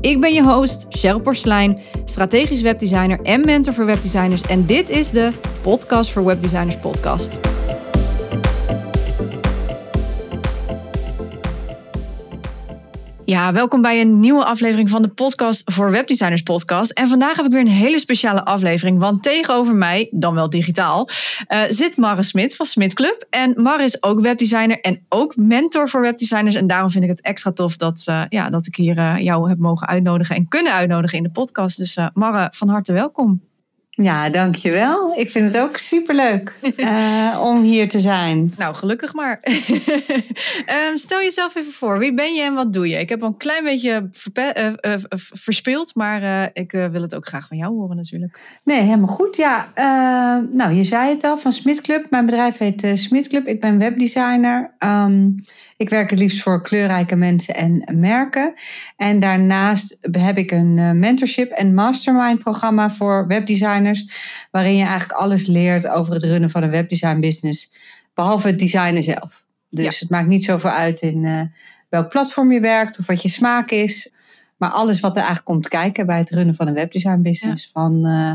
Ik ben je host, Cheryl Porslein, strategisch webdesigner en mentor voor webdesigners. En dit is de Podcast voor Webdesigners podcast. Ja, welkom bij een nieuwe aflevering van de podcast voor Webdesigners podcast. En vandaag heb ik weer een hele speciale aflevering, want tegenover mij, dan wel digitaal, uh, zit Marre Smit van Smit Club. En Marre is ook webdesigner en ook mentor voor webdesigners. En daarom vind ik het extra tof dat, uh, ja, dat ik hier uh, jou heb mogen uitnodigen en kunnen uitnodigen in de podcast. Dus Marre, van harte welkom. Ja, dankjewel. Ik vind het ook superleuk uh, om hier te zijn. Nou, gelukkig maar. um, stel jezelf even voor. Wie ben je en wat doe je? Ik heb al een klein beetje uh, uh, verspeeld, maar ik wil het ook graag van jou horen natuurlijk. Nee, helemaal goed. Ja, nou, je zei het al, van Smit Club. Mijn bedrijf heet Smit Club. Ik ben webdesigner. Um, ik werk het liefst voor kleurrijke mensen en merken. En daarnaast heb ik een mentorship en mastermind programma voor webdesigners waarin je eigenlijk alles leert over het runnen van een webdesign business, behalve het designen zelf. Dus het maakt niet zoveel uit in uh, welk platform je werkt of wat je smaak is, maar alles wat er eigenlijk komt kijken bij het runnen van een webdesign business. Van uh,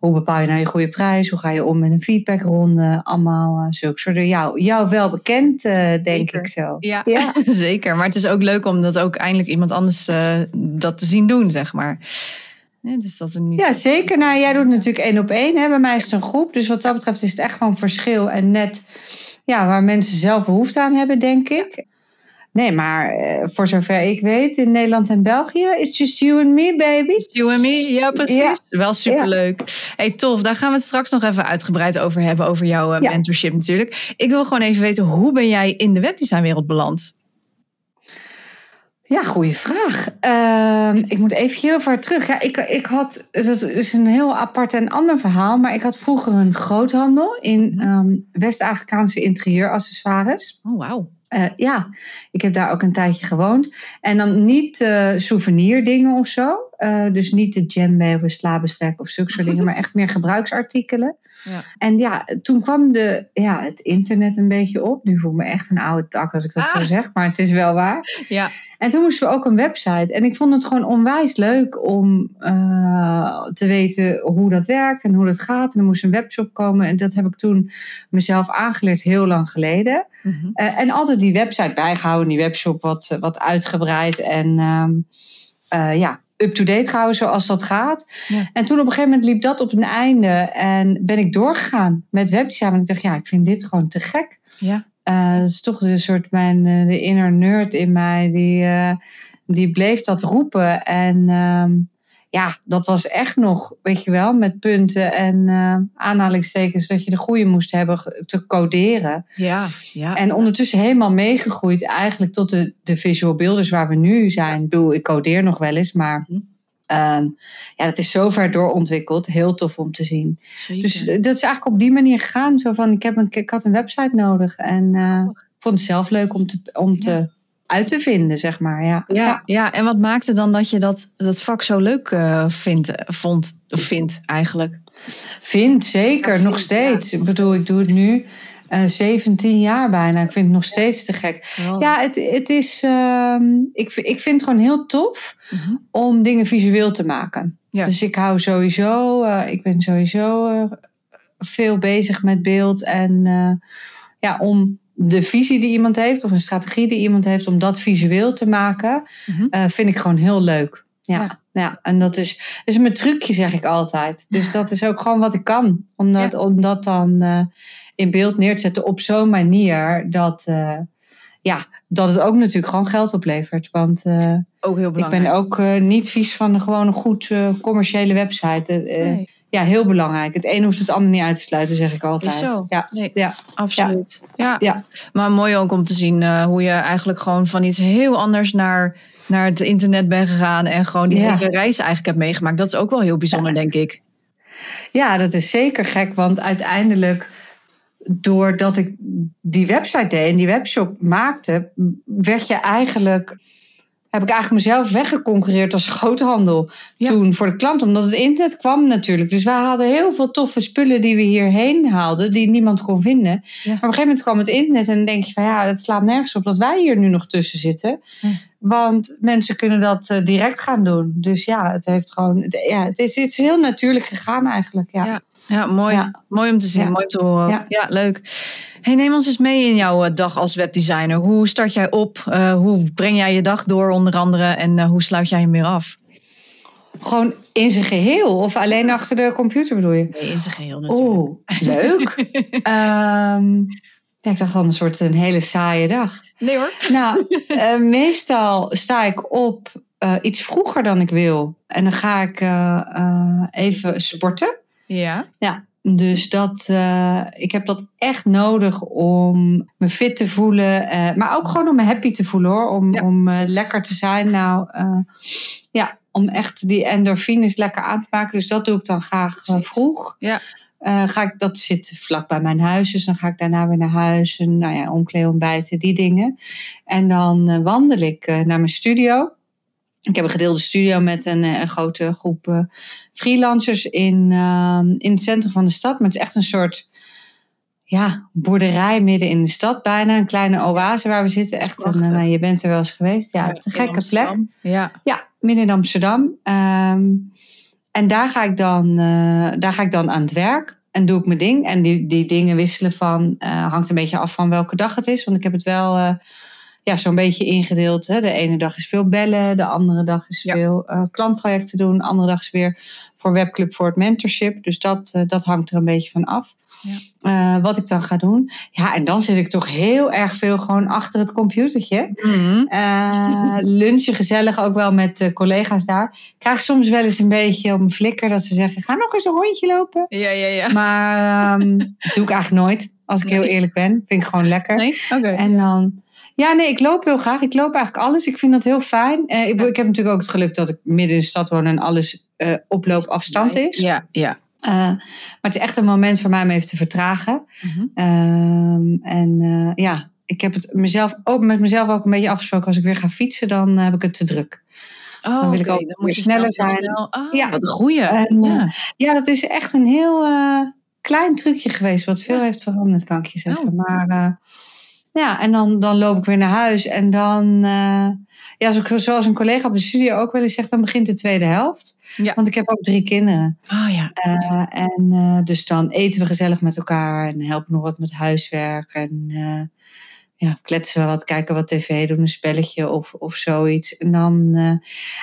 hoe bepaal je nou je goede prijs? Hoe ga je om met een feedbackronde? Allemaal uh, zulke soorten. Jou, jou wel bekend, uh, denk zeker. ik zo. Ja, ja, zeker. Maar het is ook leuk om dat ook eindelijk iemand anders uh, dat te zien doen, zeg maar. Dus dat er niet... Ja, zeker. Nou, jij doet natuurlijk één op één. Hè? Bij mij is het een groep. Dus wat dat betreft is het echt gewoon verschil. En net ja, waar mensen zelf behoefte aan hebben, denk ik. Nee, maar uh, voor zover ik weet, in Nederland en België, it's just you and me, baby. You and me, ja, precies. Ja. Wel superleuk. Ja. Hey, tof. Daar gaan we het straks nog even uitgebreid over hebben, over jouw uh, ja. mentorship natuurlijk. Ik wil gewoon even weten, hoe ben jij in de webdesignwereld beland? Ja, goede vraag. Uh, ik moet even heel ver terug. Ja, ik, ik had, dat is een heel apart en ander verhaal, maar ik had vroeger een groothandel in um, West-Afrikaanse interieuraccessoires. Oh, wauw. Uh, ja, ik heb daar ook een tijdje gewoond. En dan niet uh, souvenir of zo. Uh, dus niet de djembe of een slabestek of zulke soort dingen, maar echt meer gebruiksartikelen. Ja. En ja, toen kwam de, ja, het internet een beetje op. Nu voel ik me echt een oude tak als ik dat ah. zo zeg, maar het is wel waar. Ja. En toen moesten we ook een website. En ik vond het gewoon onwijs leuk om uh, te weten hoe dat werkt en hoe dat gaat. En er moest een webshop komen. En dat heb ik toen mezelf aangeleerd heel lang geleden. Mm-hmm. Uh, en altijd die website bijgehouden, die webshop wat, wat uitgebreid. En uh, ja, up-to-date gehouden zoals dat gaat. Ja. En toen op een gegeven moment liep dat op een einde. En ben ik doorgegaan met webdesign. En ik dacht, ja, ik vind dit gewoon te gek. Ja. Uh, dat is toch een soort mijn uh, de inner nerd in mij. Die, uh, die bleef dat roepen. En ja, dat was echt nog, weet je wel, met punten en aanhalingstekens dat je de goede moest hebben te coderen. Ja, ja. En ondertussen helemaal meegegroeid eigenlijk tot de, de visual builders waar we nu zijn. Ik bedoel, ik codeer nog wel eens, maar... Um, ja, dat is zo ver doorontwikkeld. Heel tof om te zien. Zeker. Dus dat is eigenlijk op die manier gegaan. Zo van, ik, heb een, ik had een website nodig. En uh, ik vond het zelf leuk om, te, om te. Uit te vinden, zeg maar. Ja. Ja, ja. ja, en wat maakte dan dat je dat, dat vak zo leuk uh, vindt, vond, of vindt eigenlijk? Vind, zeker. Ja, nog steeds. ik bedoel, ik doe het nu... Uh, 17 jaar bijna. Ik vind het nog steeds te gek. Oh. Ja, het, het is. Uh, ik, ik vind het gewoon heel tof mm-hmm. om dingen visueel te maken. Ja. Dus ik hou sowieso. Uh, ik ben sowieso uh, veel bezig met beeld. En uh, ja, om de visie die iemand heeft, of een strategie die iemand heeft, om dat visueel te maken, mm-hmm. vind ik gewoon heel leuk. Ja, ja. ja. en dat is, is mijn trucje, zeg ik altijd. Dus dat is ook gewoon wat ik kan. Om dat, ja. om dat dan uh, in beeld neer te zetten op zo'n manier dat, uh, ja, dat het ook natuurlijk gewoon geld oplevert. Want ook heel ik ben ook niet vies van gewoon een goed commerciële website. Nee. Ja, heel belangrijk. Het een hoeft het ander niet uit te sluiten, zeg ik altijd. Zo. Ja, nee, ja. absoluut. Ja. Ja. Maar mooi ook om te zien hoe je eigenlijk gewoon van iets heel anders naar naar het internet ben gegaan en gewoon die Ja. hele reis eigenlijk heb meegemaakt. Dat is ook wel heel bijzonder, denk ik. Ja, dat is zeker gek, want uiteindelijk, doordat ik die website deed en die webshop maakte, werd je eigenlijk heb ik eigenlijk mezelf weggeconcurreerd als groothandel toen voor de klant. Omdat het internet kwam natuurlijk. Dus wij hadden heel veel toffe spullen die we hierheen haalden, die niemand kon vinden. Maar op een gegeven moment kwam het internet en dan denk je van ja, dat slaat nergens op dat wij hier nu nog tussen zitten. Want mensen kunnen dat uh, direct gaan doen. Dus ja, het heeft gewoon. Het, ja, het is, het is heel natuurlijk gegaan eigenlijk. Ja, ja, ja mooi. Mooi om te zien, mooi om te horen. Ja, leuk. Hey, neem ons eens mee in jouw eh, dag als webdesigner. Hoe start jij op? Uh, hoe breng jij je dag door onder andere? En uh, hoe sluit jij hem weer af? Gewoon in zijn geheel? Of alleen achter de computer bedoel je? Nee, in zijn geheel natuurlijk. Oeh, leuk. um, ja, ik dacht dan een soort een hele saaie dag. Nee hoor. Nou, uh, meestal sta ik op iets vroeger dan ik wil. En dan ga ik even sporten. Ja. Ja, dus dat, uh, ik heb dat echt nodig om me fit te voelen. Uh, maar ook gewoon om me happy te voelen hoor. Om, ja. om uh, lekker te zijn. Nou, ja, om echt die endorfines lekker aan te maken. Dus dat doe ik dan graag vroeg. Ja. ga ik, dat zit vlak bij mijn huis. Dus dan ga ik daarna weer naar huis. En nou ja, omkleden, ontbijten, die dingen. En dan wandel ik naar mijn studio. Ik heb een gedeelde studio met een, een grote groep uh, freelancers in, uh, in het centrum van de stad. Maar het is echt een soort ja, boerderij midden in de stad bijna. Een kleine oase waar we zitten. Echt een, nou, je bent er wel eens geweest. Ja, ja een gekke plek. Ja. ja, midden in Amsterdam. Um, en daar ga, ik dan, uh, daar ga ik dan aan het werk. En doe ik mijn ding. En die, die dingen wisselen van... hangt een beetje af van welke dag het is. Want ik heb het wel ja, zo'n beetje ingedeeld. Hè. De ene dag is veel bellen, de andere dag is ja. veel uh, klantprojecten doen, de andere dag is weer voor Webclub voor het mentorship. Dus dat, uh, dat hangt er een beetje van af. Ja. Uh, wat ik dan ga doen. Ja, en dan zit ik toch heel erg veel gewoon achter het computertje. Mm -hmm. lunchen gezellig ook wel met collega's daar. Ik krijg soms wel eens een beetje op mijn flikker dat ze zeggen: ga nog eens een rondje lopen. Ja, ja, ja. Maar um, dat doe ik eigenlijk nooit. Als ik nee. heel eerlijk ben. Vind ik gewoon lekker. Nee? Okay. En dan. Ja, nee, ik loop heel graag. Ik loop eigenlijk alles. Ik vind dat heel fijn. Uh, ik, ik, heb natuurlijk ook het geluk dat ik midden in de stad woon en alles uh, oploopafstand is. Ja, ja. Uh, maar het is echt een moment voor mij om even te vertragen. Mm -hmm. en ja, ik heb het mezelf ook, met mezelf ook een beetje afgesproken. Als ik weer ga fietsen, dan heb ik het te druk. Oh, dan wil ik ook dan moet je sneller snel, zijn. Snel. Oh, ja, wat een goeie. En, ja. ja, dat is echt een heel klein trucje geweest. Wat veel ja. heeft veranderd, kan ik je zeggen. Oh. Maar ja, en dan, dan loop ik weer naar huis. En dan, uh, ja, zoals een collega op de studio ook wel eens zegt, dan begint de tweede helft. Ja. Want ik heb ook drie kinderen. Oh ja. Uh, en uh, dus dan eten we gezellig met elkaar en helpen nog wat met huiswerk. En ja, kletsen we wat, kijken wat tv, doen een spelletje of, of zoiets. En dan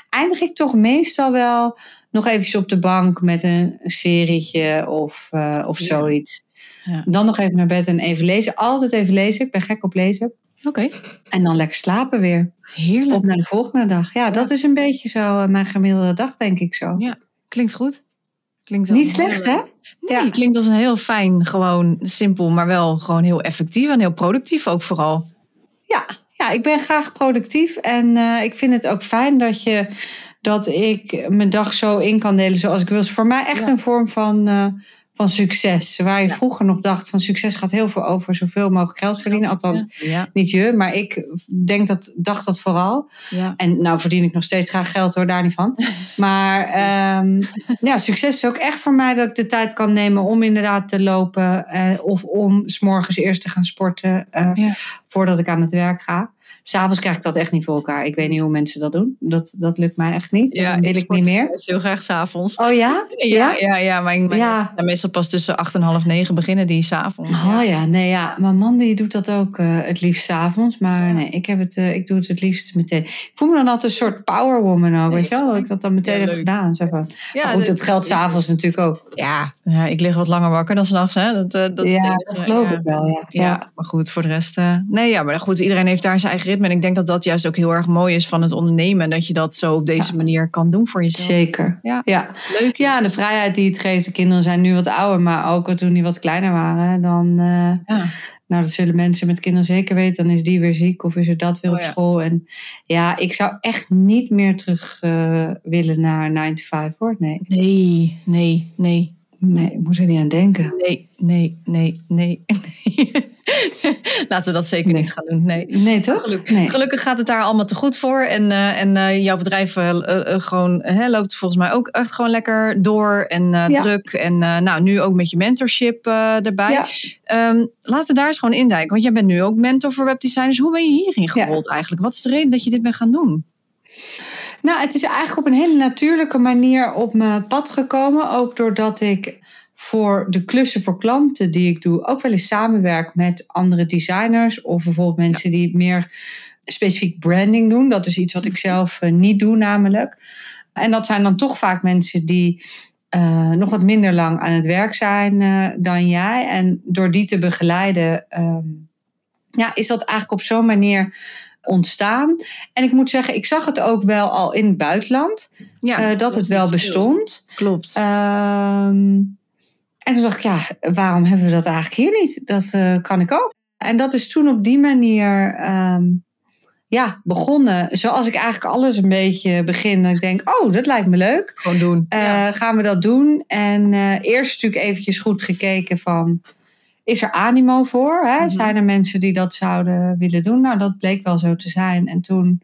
eindig ik toch meestal wel nog eventjes op de bank met een, een serietje of, of zoiets. Ja. Dan nog even naar bed en even lezen. Altijd even lezen. Ik ben gek op lezen. Oké. Okay. En dan lekker slapen weer. Heerlijk. Op naar de volgende dag. Ja, ja. dat is een beetje zo uh, mijn gemiddelde dag, denk ik zo. Ja, klinkt goed. Klinkt Niet slecht, hè? Nee, ja. klinkt als een heel fijn, gewoon simpel, maar wel gewoon heel effectief en heel productief ook vooral. Ja, ja ik ben graag productief. En uh, ik vind het ook fijn dat je dat ik mijn dag zo in kan delen zoals ik wil. is voor mij echt ja. een vorm van, uh, van succes. Waar je ja. vroeger nog dacht van succes gaat heel veel over zoveel mogelijk geld verdienen. Althans, ja. niet je, maar ik denk dat, dacht dat vooral. En nou verdien ik nog steeds graag geld hoor, daar niet van. maar um, ja, succes is ook echt voor mij dat ik de tijd kan nemen om inderdaad te lopen. Uh, of om s'morgens eerst te gaan sporten uh, voordat ik aan het werk ga. S'avonds krijg ik dat echt niet voor elkaar. Ik weet niet hoe mensen dat doen. Dat, dat lukt mij echt niet. Ja, wil ik, ik niet meer. heel graag s'avonds. Oh ja? Ja, ja, ja. Ja. meestal pas tussen acht en half negen beginnen die s'avonds. Oh ja, nee ja. Mijn man die doet dat ook uh, het liefst s'avonds. Maar nee, ik, heb het, uh, ik doe het het liefst meteen. Ik voel me dan altijd een soort powerwoman ook. Weet je wel? Dat ik dat dan meteen heb gedaan. Zo van. Ja, maar goed, dat geldt s'avonds natuurlijk ook. Ja, ja, ik lig wat langer wakker dan s'nachts. Dat, uh, dat, ja, dat geloof ik wel. Ja. Ja. maar goed, voor de rest. nee, ja, maar goed, iedereen heeft daar zijn eigen ritme. En ik denk dat dat juist ook heel erg mooi is van het ondernemen. Dat je dat zo op deze ja. manier kan doen voor jezelf. Zeker. Ja. ja. Leuk. Ja, de vrijheid die het geeft. De kinderen zijn nu wat ouder, maar ook toen die wat kleiner waren. Dan, uh, ja. nou, dat zullen mensen met kinderen zeker weten. Dan is die weer ziek of is er dat weer Oh, op school. En ja, ik zou echt niet meer terug uh, willen naar 9 to 5 hoor. Nee. Nee, nee, nee. Nee, ik moet er niet aan denken. Nee, nee, nee, nee. nee. Laten we dat zeker Nee. niet gaan doen. Nee. Nee, toch? Gelukkig, Nee. gelukkig gaat het daar allemaal te goed voor. En, eh, en eh, jouw bedrijf eh, gewoon, hè, loopt volgens mij ook echt gewoon lekker door. En Ja. druk. En nou, nu ook met je mentorship erbij. Ja. Ehm, laten we daar eens gewoon induiken. Want jij bent nu ook mentor voor webdesigners. Hoe ben je hierin Ja. gerold eigenlijk? Wat is de reden dat je dit bent gaan doen? Nou, het is eigenlijk op een hele natuurlijke manier op mijn pad gekomen. Ook doordat ik voor de klussen voor klanten die ik doe, ook wel eens samenwerk met andere designers. Of bijvoorbeeld mensen die meer specifiek branding doen. Dat is iets wat ik zelf eh, niet doe, namelijk. En dat zijn dan toch vaak mensen die eh, nog wat minder lang aan het werk zijn eh, dan jij. En door die te begeleiden, ehm, ja, is dat eigenlijk op zo'n manier ontstaan. En ik moet zeggen, ik zag het ook wel al in het buitenland, Ja, eh, dat het wel bestond. Klopt. Ehm, en toen dacht ik, ja, waarom hebben we dat eigenlijk hier niet? Dat eh, kan ik ook. En dat is toen op die manier ehm, ja, begonnen. Zoals ik eigenlijk alles een beetje begin. Dat ik denk, oh, dat lijkt me leuk. gewoon doen. Eh, ja. Gaan we dat doen? En eerst natuurlijk eventjes goed gekeken van... Is er animo voor? Hè? Mhm. Zijn er mensen die dat zouden willen doen? Nou, dat bleek wel zo te zijn. En toen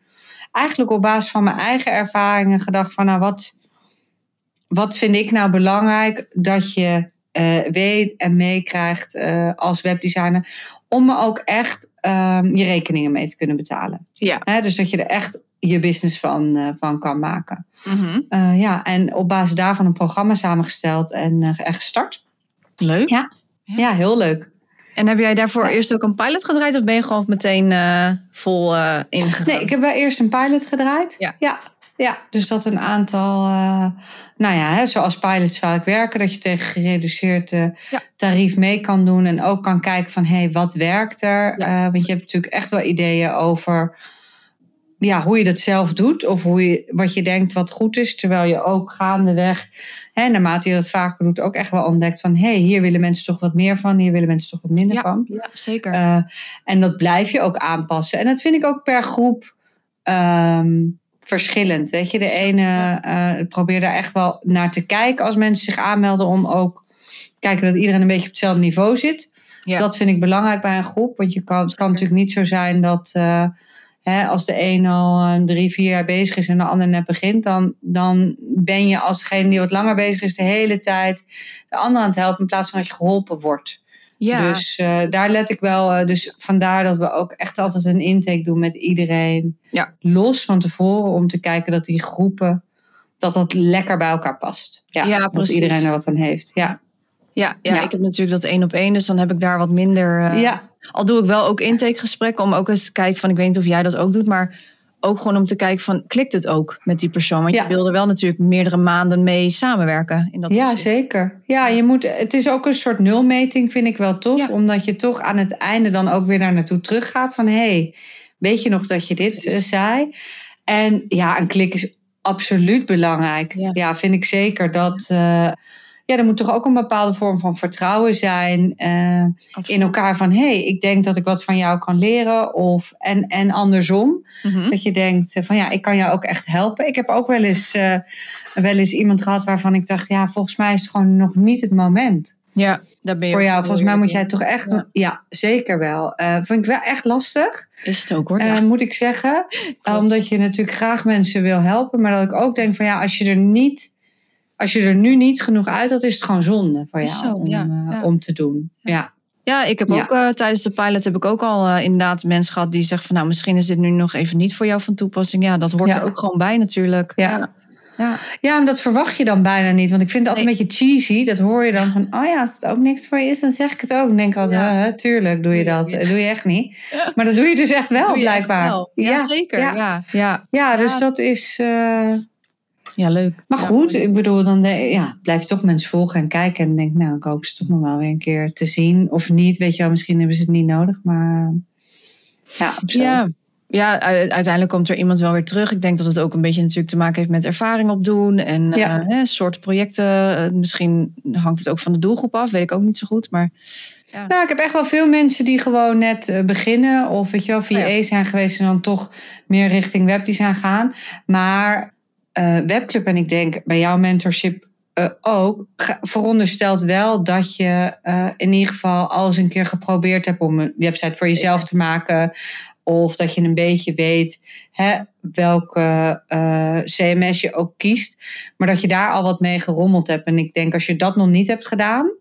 eigenlijk op basis van mijn eigen ervaringen gedacht van... Nou, wat, wat vind ik nou belangrijk dat je eh, weet en meekrijgt eh, als webdesigner... om er ook echt ehm, je rekeningen mee te kunnen betalen. Ja. Hè? Dus dat je er echt je business van, eh, van kan maken. Mhm. Eh, ja, en op basis daarvan een programma samengesteld en, en gestart. Leuk. Ja. Ja. Ja, heel leuk. En heb jij daarvoor Ja. eerst ook een pilot gedraaid? Of ben je gewoon meteen eh, vol eh ingegaan? Nee, ik heb wel eerst een pilot gedraaid. Ja. ja. ja, dus dat een aantal, eh, nou ja, hè, zoals pilots vaak werken, dat je tegen gereduceerd Ja. tarief mee kan doen en ook kan kijken van, hé, hey, wat werkt er? Want je hebt natuurlijk echt wel ideeën over ja, hoe je dat zelf doet of hoe je, wat je denkt wat goed is, terwijl je ook gaandeweg, hè, naarmate je dat vaker doet, ook echt wel ontdekt van, hé, hey, hier willen mensen toch wat meer van, hier willen mensen toch wat minder ja, van. ja, zeker. Eh, en dat blijf je ook aanpassen. En dat vind ik ook per groep ehm, verschillend. Weet je, de ene eh probeert daar echt wel naar te kijken als mensen zich aanmelden om ook te kijken dat iedereen een beetje op hetzelfde niveau zit. ja. Dat vind ik belangrijk bij een groep. Want je kan, het kan natuurlijk niet zo zijn dat eh, hè, als de een al eh, drie, vier jaar bezig is en de ander net begint, dan, dan ben je als degene die wat langer bezig is de hele tijd de ander aan het helpen in plaats van dat je geholpen wordt. ja. Dus eh, daar let ik wel. eh, dus vandaar dat we ook echt altijd een intake doen met iedereen. Ja. Los van tevoren om te kijken dat die groepen. dat dat lekker bij elkaar past. Ja, Ja, dat iedereen er wat aan heeft. Ja, ja, ja, ja. ik heb natuurlijk dat één op één, dus dan heb ik daar wat minder. ja. Al doe ik wel ook intakegesprekken om ook eens te kijken van, ik weet niet of jij dat ook doet, maar ook gewoon om te kijken van, klikt het ook met die persoon? Want Ja. je wil er wel natuurlijk meerdere maanden mee samenwerken. In dat ja opzicht. zeker. Ja, je moet, het is ook een soort nulmeting, vind ik wel tof. Ja. Omdat je toch aan het einde dan ook weer daar naartoe teruggaat. Van hé, hey, weet je nog dat je dit eh, zei? En ja, een klik is absoluut belangrijk. Ja. Ja, vind ik zeker dat. eh, ja, er moet toch ook een bepaalde vorm van vertrouwen zijn eh, in elkaar. Van hé, hey, ik denk dat ik wat van jou kan leren. Of, en, en andersom. Mhm. Dat je denkt van ja, ik kan jou ook echt helpen. Ik heb ook wel eens, eh, wel eens iemand gehad waarvan ik dacht, ja, volgens mij is het gewoon nog niet het moment Ja, daar ben je voor jou. Volgens mij moet jij toch echt, Ja. ja, zeker wel. Eh vind ik wel echt lastig. Is het ook hoor. moet ik zeggen. Klopt. omdat je natuurlijk graag mensen wil helpen, maar dat ik ook denk van ja, als je er niet, als je er nu niet genoeg uit had, is het gewoon zonde voor jou zo, om, ja, eh, ja. om te doen. Ja, Ja, ik heb ook eh, tijdens de pilot heb ik ook al eh, inderdaad mensen gehad die zeggen van nou misschien is dit nu nog even niet voor jou van toepassing. Ja, dat hoort er ook gewoon bij natuurlijk. Ja. ja. ja. En dat verwacht je dan bijna niet. Want ik vind het altijd een beetje cheesy. Dat hoor je dan van, oh ja, als het ook niks voor je is, dan zeg ik het ook. Dan denk ik altijd, Ja. "Huh, tuurlijk doe je dat. Ja. Dat doe je echt niet. Maar dat doe je dus echt wel, echt blijkbaar. wel. Ja, zeker. Ja, Ja, ja. Dus dat is... ja leuk. Maar Ja, goed, ik bedoel, dan ja, blijf toch mensen volgen en kijken. En denk, nou, ik hoop ze toch nog wel weer een keer te zien. Of niet, weet je wel, misschien hebben ze het niet nodig. Maar ja. Ja. Ja, uiteindelijk komt er iemand wel weer terug. Ik denk dat het ook een beetje natuurlijk te maken heeft met ervaring opdoen. En Ja. eh, hè, soort projecten. Eh, misschien hangt het ook van de doelgroep af. Weet ik ook niet zo goed. Maar Nou, ik heb echt wel veel mensen die gewoon net eh, beginnen. Of weet je wel, VA Ja. zijn geweest en dan toch meer richting webdesign gaan. Maar eh, Webclub en ik denk bij jouw mentorship uh, ook veronderstelt wel dat je uh, in ieder geval al eens een keer geprobeerd hebt om een website voor jezelf te maken. Of dat je een beetje weet hè, welke uh, CMS je ook kiest. Maar dat je daar al wat mee gerommeld hebt. En ik denk als je dat nog niet hebt gedaan.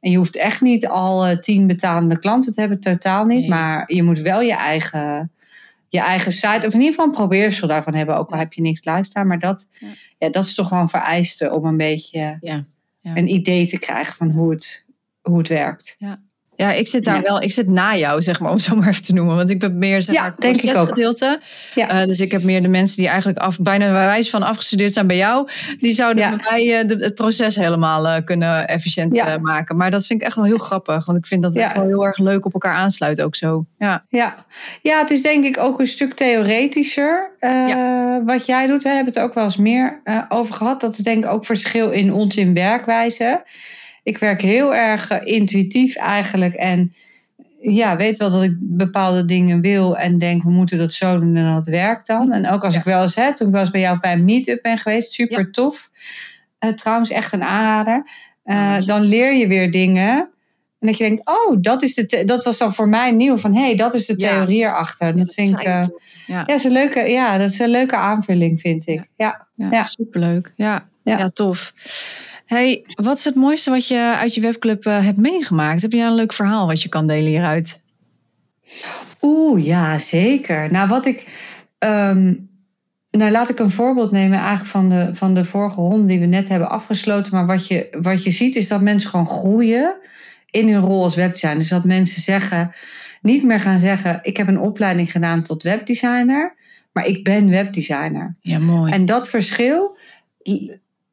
En je hoeft echt niet al tien betalende klanten te hebben, totaal niet. Nee. Maar je moet wel je eigen je eigen site, of in ieder geval een probeersel daarvan hebben, ook al heb je niks live staan. Maar dat, ja. ja dat is toch wel een vereiste om een beetje ja. Ja. een idee te krijgen van hoe het, hoe het werkt. Ja. Ja, ik zit daar ja. wel, ik zit na jou, zeg maar, om zo maar even te noemen. Want ik ben meer, zeg maar, denk ik ook. gedeelte. Ja. Uh, dus ik heb meer de mensen die eigenlijk af, bijna bij wijze van afgestudeerd zijn bij jou. Die zouden Ja. bij mij uh, de, het proces helemaal uh, kunnen efficiënt maken. Maar dat vind ik echt wel heel grappig. Want ik vind dat het echt wel heel erg leuk op elkaar aansluit ook zo. Ja, Ja. ja, het is denk ik ook een stuk theoretischer eh, wat jij doet. We hebben het ook wel eens meer eh, over gehad. Dat is denk ik ook verschil in ons in werkwijze. Ik werk heel erg eh, intuïtief eigenlijk. En ja, weet wel dat ik bepaalde dingen wil en denk we moeten dat zo doen en dat werkt dan. En ook als Ja. ik wel eens, hè, toen ik wel eens bij jou bij een meet-up ben geweest, super tof. Eh, trouwens, echt een aanrader. Eh, Ja. dan leer je weer dingen. En dat je denkt, oh, dat, is de dat was dan voor mij nieuw. Van hé, hey, dat is de Ja. theorie erachter. Dat vind ik. ja. is een leuke, ja, dat is een leuke aanvulling, vind ik. Ja. Ja, superleuk. Ja. Ja. tof. Hey, wat is het mooiste wat je uit je webclub eh, hebt meegemaakt? Heb je een leuk verhaal wat je kan delen hieruit? Oeh, ja, zeker. Nou, wat ik. ehm, nou, laat ik een voorbeeld nemen eigenlijk van de, van de vorige ronde die we net hebben afgesloten. Maar wat je, wat je ziet is dat mensen gewoon groeien in hun rol als webdesigner. Dus dat mensen zeggen, niet meer gaan zeggen: Ik heb een opleiding gedaan tot webdesigner, maar ik ben webdesigner. Ja, mooi. En dat verschil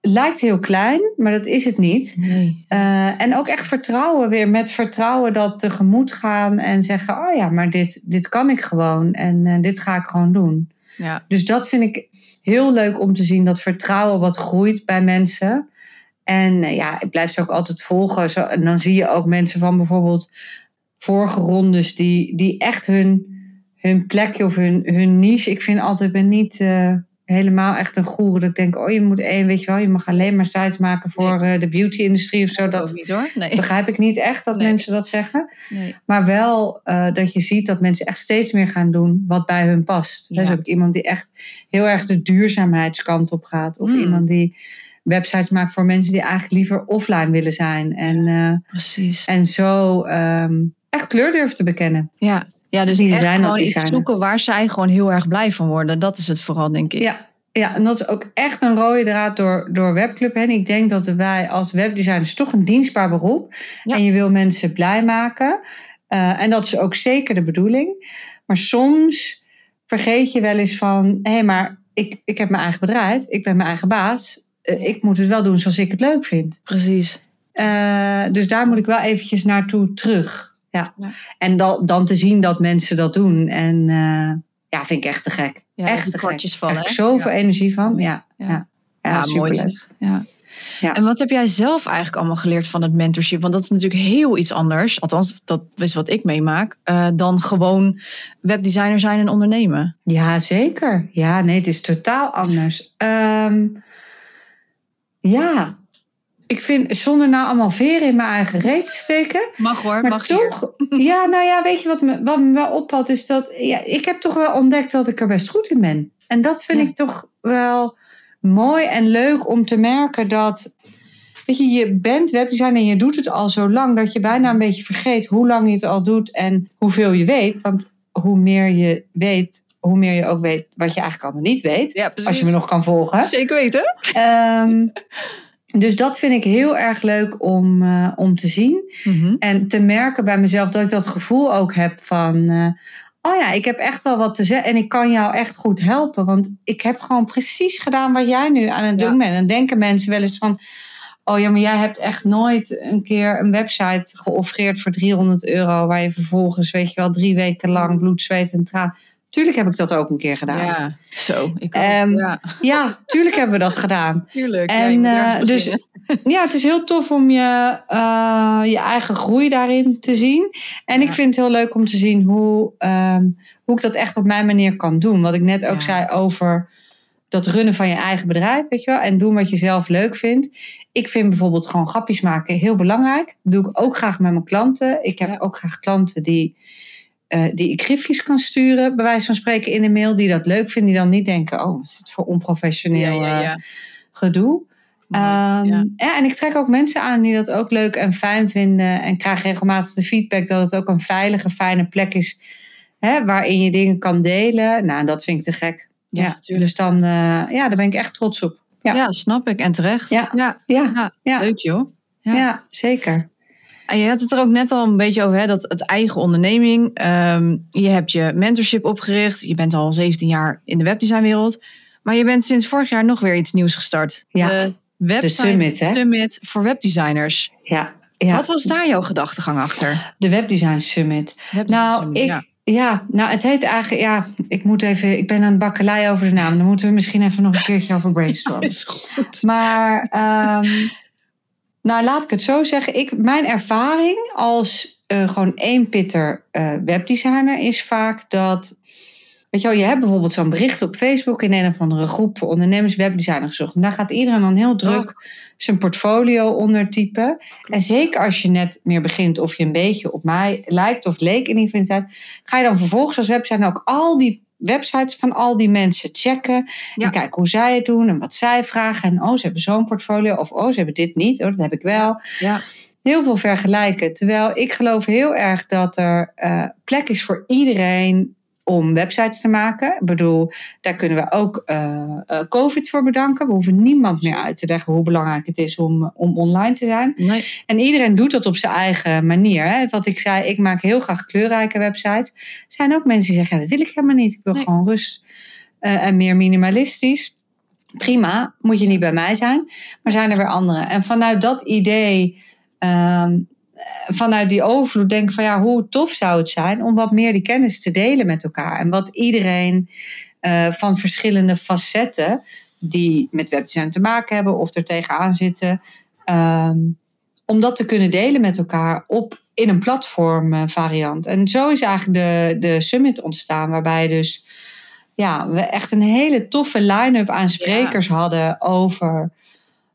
lijkt heel klein, maar dat is het niet. Nee. Eh, en ook echt vertrouwen weer. Met vertrouwen dat tegemoet gaan en zeggen: Oh ja, maar dit, dit kan ik gewoon en eh, dit ga ik gewoon doen. Ja, Dus dat vind ik heel leuk om te zien, dat vertrouwen wat groeit bij mensen. En eh, ja, ik blijf ze ook altijd volgen. Zo, en dan zie je ook mensen van bijvoorbeeld vorige rondes die, die echt hun, hun plekje of hun, hun niche. Ik vind altijd, ben niet helemaal echt een goeroe. Dat ik denk, oh je moet één, weet je wel, je mag alleen maar sites maken voor eh, de beauty-industrie of zo. dat niet hoor. Nee. begrijp ik niet echt dat Nee. mensen dat zeggen. nee. Maar wel eh, dat je ziet dat mensen echt steeds meer gaan doen wat bij hun past. Ja. Dus ook iemand die echt heel erg de duurzaamheidskant op gaat. Of Mm. iemand die websites maakt voor mensen die eigenlijk liever offline willen zijn. En, eh, Precies. en zo ehm, echt kleur durven te bekennen. Ja, ja dus Die echt zijn als iets zoeken waar zij gewoon heel erg blij van worden. Dat is het vooral, denk ik. Ja, ja, en dat is ook echt een rode draad door, door Webclub heen. Ik denk dat wij als webdesigners toch een dienstbaar beroep. Ja. En je wil mensen blij maken. Eh, en dat is ook zeker de bedoeling. Maar soms vergeet je wel eens van... hé, hey, maar ik, ik heb mijn eigen bedrijf. Ik ben mijn eigen baas. Eh, ik moet het wel doen zoals ik het leuk vind. Precies. Eh, dus daar moet ik wel eventjes naartoe terug. Ja. Ja. En dan, dan te zien dat mensen dat doen. En eh, ja, vind ik echt te gek. Ja, echt te gek. vallen. Krijg ik zoveel Ja. energie van. Ja, Ja. ja. ja, Ja, mooi. Ja. Ja. En wat heb jij zelf eigenlijk allemaal geleerd van het mentorship? Want dat is natuurlijk heel iets anders. Althans, dat is wat ik meemaak. eh, dan gewoon webdesigner zijn en ondernemen. Ja, zeker. Ja, nee, het is totaal anders. Ehm, ja, ik vind zonder nou allemaal veren in mijn eigen reet te steken. Mag hoor, Maar toch, ja, nou ja, weet je wat me, wat me wel ophoudt, is dat ja, ik heb toch wel ontdekt dat ik er best goed in ben. En dat vind Ja. ik toch wel mooi en leuk om te merken dat. Weet je, je bent webdesigner en je doet het al zo lang dat je bijna een beetje vergeet hoe lang je het al doet en hoeveel je weet. Want hoe meer je weet, hoe meer je ook weet wat je eigenlijk allemaal niet weet. Ja, precies. Als je me nog kan volgen. Zeker weten. Ehm, dus dat vind ik heel erg leuk om, eh, om te zien. Mhm. En te merken bij mezelf dat ik dat gevoel ook heb van... eh, oh ja, ik heb echt wel wat te zeggen en ik kan jou echt goed helpen. Want ik heb gewoon precies gedaan wat jij nu aan het Ja. doen bent. En dan denken mensen wel eens van... Oh ja, maar jij hebt echt nooit een keer een website geoffreerd voor 300 euro... waar je vervolgens, weet je wel, drie weken lang bloed, zweet en traan... Tuurlijk heb ik dat ook een keer gedaan. Ja, zo. Ik. Ehm, ja, tuurlijk hebben we dat gedaan. tuurlijk. en, ja, eh, dus-. Ja, het is heel tof om je, eh, je eigen groei daarin te zien. En ik vind het heel leuk om te zien hoe, ehm, hoe ik dat echt op mijn manier kan doen. Wat ik net ook zei over dat runnen van je eigen bedrijf, weet je wel. En doen wat je zelf leuk vindt. Ik vind bijvoorbeeld gewoon grapjes maken heel belangrijk. Dat doe ik ook graag met mijn klanten. Ik heb ook graag klanten die, uh, die ik griefjes kan sturen, bij wijze van spreken in de mail. Die dat leuk vinden, die dan niet denken, oh, wat is het voor onprofessioneel ja, ja, ja. Uh, gedoe. Um, ja. ja. en ik trek ook mensen aan die dat ook leuk en fijn vinden. En krijg regelmatig de feedback dat het ook een veilige, fijne plek is. Hè, waarin je dingen kan delen. Nou, dat vind ik te gek. Ja, dus dan, uh, ja, daar ben ik echt trots op. Ja, ja snap ik. En terecht. Ja, ja. ja. ja. leuk joh. Ja. zeker. En je had het er ook net al een beetje over, hè, dat het eigen onderneming. Um, je hebt je mentorship opgericht. Je bent al 17 jaar in de webdesignwereld. Maar je bent sinds vorig jaar nog weer iets nieuws gestart. Ja, de, website, de Summit, hè? Summit voor webdesigners. Ja, ja. Wat was daar jouw gedachtegang achter? De Webdesign Summit. Webdesign nou, Summit, ik, ja. Ja, nou het heet eigenlijk, ja, ik moet even, ik ben aan het bakkelei over de naam. Dan moeten we misschien even nog een keertje over brainstormen. maar, um, nou laat ik het zo zeggen. Ik, mijn ervaring als uh, gewoon één pitter uh, webdesigner is vaak dat Weet je wel, je hebt bijvoorbeeld zo'n bericht op Facebook in een of andere groep voor ondernemers webdesigner gezocht. En daar gaat iedereen dan heel druk oh. zijn portfolio ondertypen. En zeker als je net meer begint of je een beetje op mij lijkt of leek in die vindt, ga je dan vervolgens als webdesigner ook al die websites van al die mensen checken. En kijken hoe zij het doen en wat zij vragen. En oh, ze hebben zo'n portfolio. Of oh, ze hebben dit niet. Oh, dat heb ik wel. Ja. Heel veel vergelijken. Terwijl ik geloof heel erg dat er uh, plek is voor iedereen om websites te maken. Ik bedoel, daar kunnen we ook uh, COVID voor bedanken. We hoeven niemand meer uit te leggen hoe belangrijk het is om, om online te zijn. Nee. En iedereen doet dat op zijn eigen manier. Hè. Wat ik zei, ik maak heel graag kleurrijke websites. Er zijn ook mensen die zeggen, ja, dat wil ik helemaal niet. Ik wil gewoon rust uh, en meer minimalistisch. Prima, moet je niet bij mij zijn. Maar zijn er weer anderen. En vanuit dat idee... Um, vanuit die overvloed denken van ja, hoe tof zou het zijn om wat meer die kennis te delen met elkaar. En wat iedereen uh, van verschillende facetten die met webdesign te maken hebben of er tegenaan zitten, um, om dat te kunnen delen met elkaar op, in een platform uh, variant. En zo is eigenlijk de, de summit ontstaan, waarbij dus ja, we echt een hele toffe line-up aan sprekers ja. hadden over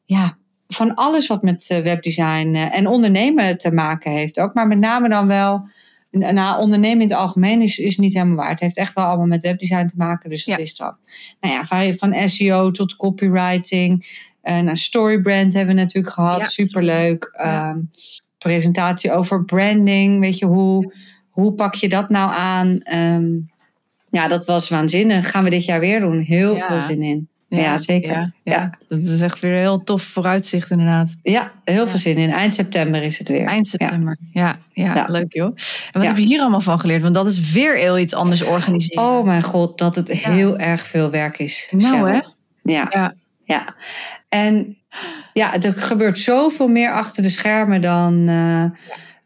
ja, van alles wat met eh, webdesign eh, en ondernemen te maken heeft ook. Maar met name dan wel, nou, ondernemen in het algemeen is, is niet helemaal waar. Het heeft echt wel allemaal met webdesign te maken. Dus dat ja. is dan, nou ja, van SEO tot copywriting. Uh, nou, Storybrand hebben we natuurlijk gehad, ja, superleuk. Ja. Um, presentatie over branding, weet je, hoe, hoe pak je dat nou aan? Um, ja, dat was waanzinnig. Gaan we dit jaar weer doen. Heel veel zin in. Ja, zeker. Ja, ja, Dat is echt weer een heel tof vooruitzicht inderdaad. Ja, heel veel zin in. Eind september is het weer. Eind september, ja. Ja, leuk joh. En wat heb je hier allemaal van geleerd? Want dat is weer heel iets anders organiseren. Oh mijn god, dat het heel erg veel werk is. Nou hè? Ja. ja. En ja, er gebeurt zoveel meer achter de schermen dan... Uh,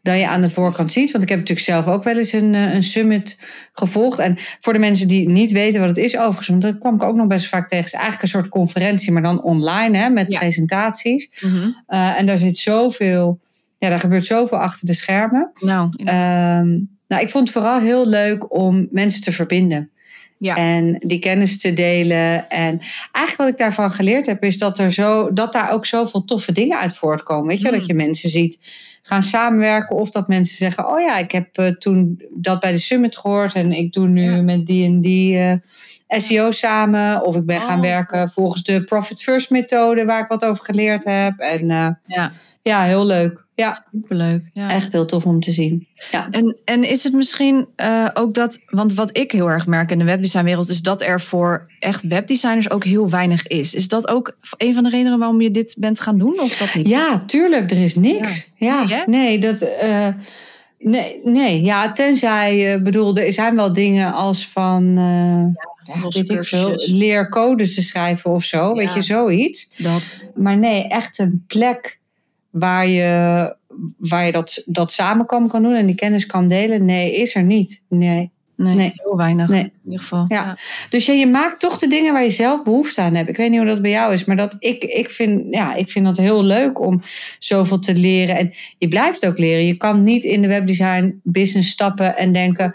dan je aan de voorkant ziet. Want ik heb natuurlijk zelf ook wel eens een, eh, een summit gevolgd. En voor de mensen die niet weten wat het is, overigens, want dat kwam ik ook nog best vaak tegen. Het is eigenlijk een soort conferentie, maar dan online hè, met presentaties. Mm -hmm. uh, en daar zit zoveel, ja, daar gebeurt zoveel achter de schermen. Nou, um, nou, ik vond het vooral heel leuk om mensen te verbinden. Ja. En die kennis te delen. En eigenlijk wat ik daarvan geleerd heb, is dat, er zo, dat daar ook zoveel toffe dingen uit voortkomen. Weet je, mm. dat je mensen ziet gaan samenwerken. Of dat mensen zeggen: Oh ja, ik heb uh, toen dat bij de summit gehoord. En ik doe nu ja. met die en die uh, SEO samen. Of ik ben oh. gaan werken volgens de Profit First methode, waar ik wat over geleerd heb. En uh, ja. ja, heel leuk. Ja, superleuk. Ja. Echt heel tof om te zien. Ja. En, en is het misschien uh, ook dat, want wat ik heel erg merk in de webdesignwereld, is dat er voor echt webdesigners ook heel weinig is. Is dat ook een van de redenen waarom je dit bent gaan doen, of dat niet? Ja, tuurlijk, er is niks. Ja, ja. Nee, nee, dat. Uh, nee, nee, ja, tenzij, uh, bedoel, er zijn wel dingen als van. Ja, weet ik veel, leer codes te schrijven of zo, weet je, zoiets. Dat. Maar nee, echt een plek waar je, waar je dat, dat samenkomen kan doen en die kennis kan delen. Nee, is er niet. Nee. Nee, nee. heel weinig nee. in ieder geval. Ja. ja. Dus je, je maakt toch de dingen waar je zelf behoefte aan hebt. Ik weet niet hoe dat bij jou is, maar dat, ik, ik, vind, ja, ik vind dat heel leuk om zoveel te leren. En je blijft ook leren. Je kan niet in de webdesign business stappen en denken...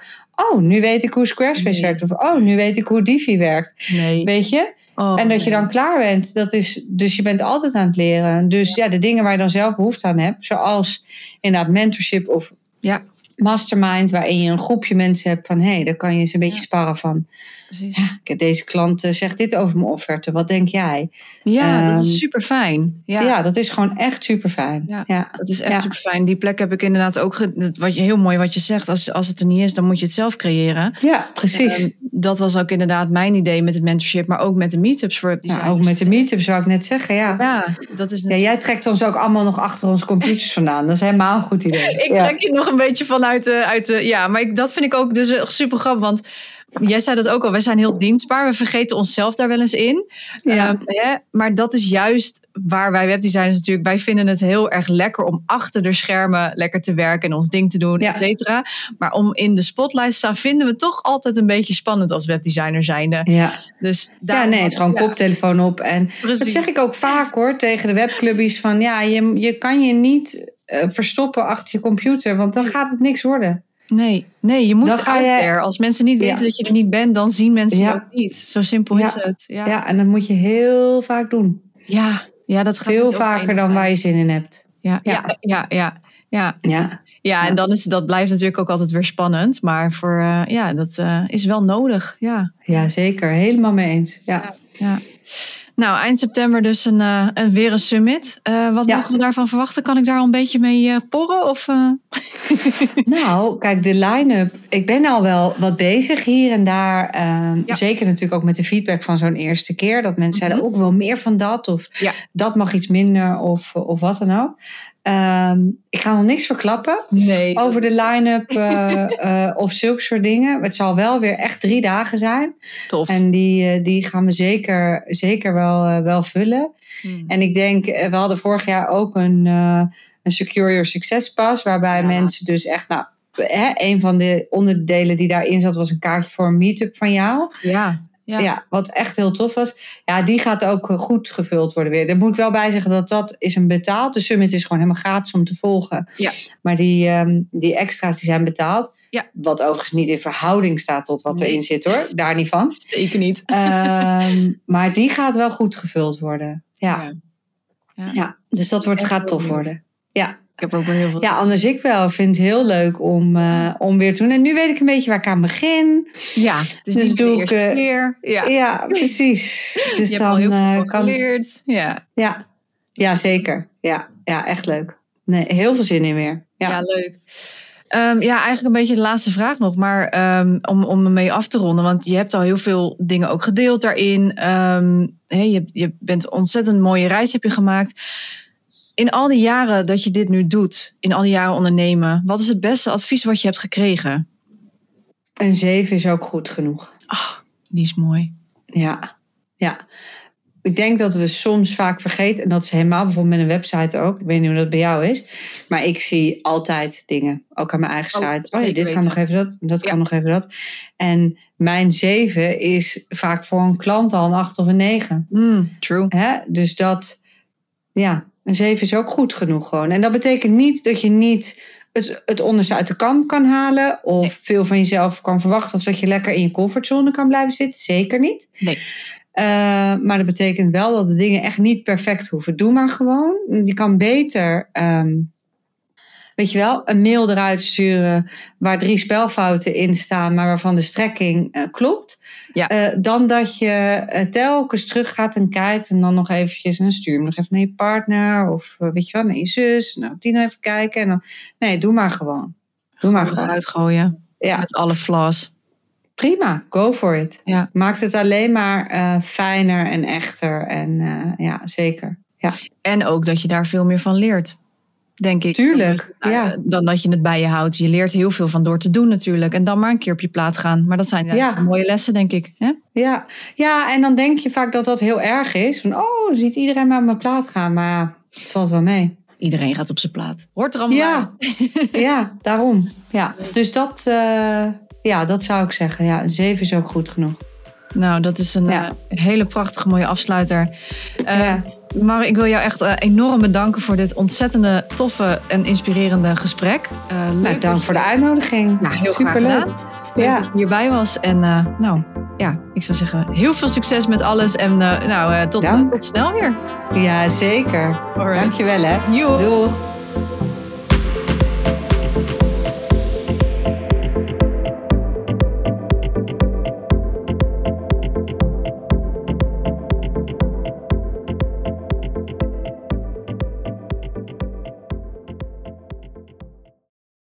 oh, nu weet ik hoe Squarespace nee. werkt. Of oh, nu weet ik hoe Divi werkt. Nee. Weet je? Oh, en dat je dan klaar bent. Dat is, dus je bent altijd aan het leren. Dus ja. de dingen waar je dan zelf behoefte aan hebt, zoals inderdaad mentorship of Ja, mastermind, waarin je een groepje mensen hebt van hé, hey, daar kan je eens een beetje sparren van. Precies. Ja, deze klant eh, zegt dit over mijn offerte. Wat denk jij? Ja, dat Ehm, is super fijn. Ja. Ja, dat is gewoon echt super fijn. Ja. Ja. Dat is echt super fijn. Die plek heb ik inderdaad ook. Wat je, heel mooi wat je zegt. Als, als het er niet is, dan moet je het zelf creëren. Ja, precies. Ehm, dat was ook inderdaad mijn idee met het mentorship, maar ook met de meetups voor ja, ook met de meetups zou ik net zeggen. Ja. Ja, dat is Ja, natuurlijk... jij trekt ons ook allemaal nog achter onze computers vandaan. Dat is helemaal een goed idee. Ik trek je nog een beetje vanuit de, uit de. Ja, maar ik, dat vind ik ook dus echt super grappig. Want jij zei dat ook al. Wij zijn heel dienstbaar. We vergeten onszelf daar wel eens in. Ja. Ehm, hè, maar dat is juist waar wij webdesigners natuurlijk. Wij vinden het heel erg lekker om achter de schermen lekker te werken en ons ding te doen, Ja. et cetera. Maar om in de spotlight te staan, vinden we toch altijd een beetje spannend als webdesigner zijnde. Ja. Dus ja, daarom- nee, het is gewoon ja, koptelefoon op. En precies. dat zeg ik ook vaak hoor tegen de webclubbies. Van ja, je, je kan je niet eh, verstoppen achter je computer. Want dan gaat het niks worden. Nee, nee, je moet Dan ga out je- there. Als mensen niet Ja. weten dat je er niet bent, dan zien mensen Ja. je ook niet. Zo simpel Ja. is het. Ja, Ja. ja. en dat moet je heel vaak doen. ja, dat gaat Veel vaker dan waar je zin in hebt. Ja, ja. Ja. Ja, ja, ja, ja. Ja, Ja, en Ja. dan is dat blijft natuurlijk ook altijd weer spannend. Maar voor, eh, ja, dat eh, is wel nodig. Ja, ja zeker. Helemaal mee eens. Ja. ja. Nou, eind september dus een, eh, een, weer een summit. Eh, wat Ja. mogen we daarvan verwachten? Kan ik daar al een beetje mee eh, porren? Of? Nou, kijk, de line-up. Ik ben al wel wat bezig hier en daar. ehm, Ja. Zeker natuurlijk ook met de feedback van zo'n eerste keer. Dat mensen zeiden Mhm. ook wel meer van dat. Of Ja. dat mag iets minder. Of, of wat dan ook. Ehm, ik ga nog niks verklappen Nee. over de line-up eh, eh, of zulke soort dingen. Het zal wel weer echt drie dagen zijn. tof. En die, eh, die gaan we zeker, zeker wel, wel vullen. Hmm. En ik denk, we hadden vorig jaar ook een, een Secure Your Success Pass. Waarbij Ja. mensen dus echt, nou, hè, een van de onderdelen die daarin zat was een kaartje voor een meetup van jou. Ja. Ja. Ja. wat echt heel tof was. Ja, die gaat ook eh, goed gevuld worden weer. Daar moet ik wel bij zeggen dat dat is een betaald. De summit is gewoon helemaal gratis om te volgen. Ja. Maar die, ehm, die extra's die zijn betaald. Ja. Wat overigens niet in verhouding staat tot wat Nee. erin zit hoor. Daar niet van. Zeker niet. Ehm, maar die gaat wel goed gevuld worden. Ja, Ja. ja. Dus dat wordt, gaat tof worden. Ja. Ik heb ook wel heel veel. ja, anders ik wel. Ik vind het heel leuk om, eh, om weer te doen. En nu weet ik een beetje waar ik aan begin. Ja, Dus niet doe ik, eerste eh, keer. Ja. Ja, precies. Dus je hebt al dan heel veel eh, van kan. geleerd. Ja. Ja. ja, zeker. Ja. ja, echt leuk. Nee, heel veel zin in weer. Ja, Ja. leuk. Ehm, ja, eigenlijk een beetje de laatste vraag nog, maar ehm, om, om ermee af te ronden, want je hebt al heel veel dingen ook gedeeld daarin. Ehm, hè, je, je bent een ontzettend mooie reis heb je gemaakt. In al die jaren dat je dit nu doet, in al die jaren ondernemen, wat is het beste advies wat je hebt gekregen? Een 7 is ook goed genoeg. Ah, die is mooi. Ja, ja. Ik denk dat we soms vaak vergeten, en dat is helemaal bijvoorbeeld met een website ook. Ik weet niet hoe dat bij jou is, maar ik zie altijd dingen, ook aan mijn eigen Oh, site. Oh ja, dit kan nog even dat, dat Ja. kan nog even dat. En mijn 7 is vaak voor een klant al een 8 of een 9. Mm, true. Hè? Dus dat, ja, een 7 is ook goed genoeg gewoon. En dat betekent niet dat je niet het, het onderste uit de kam kan halen. Of Nee. veel van jezelf kan verwachten. Of dat je lekker in je comfortzone kan blijven zitten. Zeker niet. Nee. Eh, maar dat betekent wel dat de dingen echt niet perfect hoeven. Doe maar gewoon. Je kan beter, ehm, weet je wel, een mail eruit sturen waar drie spelfouten in staan, maar waarvan de strekking eh, klopt. Ja. Eh, dan dat je eh, telkens terug gaat en kijkt en dan nog eventjes, en stuur hem nog even naar je partner of eh, weet je wel, naar je zus. Nou, die even kijken. En dan, nee, doe maar gewoon. Doe maar Gewoon gewoon. eruit gooien. Ja. Met alle flaws. Prima, go for it. Ja. Maakt het alleen maar fijner en echter. En ja, zeker. En ook dat je daar veel meer van leert. Denk ik. Tuurlijk, Nou, ja. Dan dat je het bij je houdt. Je leert heel veel van door te doen natuurlijk. En dan maar een keer op je plaat gaan. Maar dat zijn Ja. mooie lessen, denk ik. Hè? Ja. ja, en dan denk je vaak dat dat heel erg is. Van, oh, ziet iedereen maar op mijn plaat gaan. Maar valt wel mee. Iedereen gaat op zijn plaat. Hoort er allemaal Ja, ja daarom. Ja. Dus dat, eh, ja, dat zou ik zeggen. Ja, een 7 is ook goed genoeg. Nou, dat is een Ja. eh, hele prachtige mooie afsluiter. Eh, ja. Maar ik wil jou echt eh, enorm bedanken voor dit ontzettende, toffe en inspirerende gesprek. Leuk Nou, dank voor de uitnodiging. Ja, heel Superleuk. graag gedaan. Leuk dat je hierbij was. En nou, ja, ik zou zeggen, heel veel succes met alles. En nou, tot, tot snel weer. Ja, zeker. Alright. Dankjewel hè. Doeg.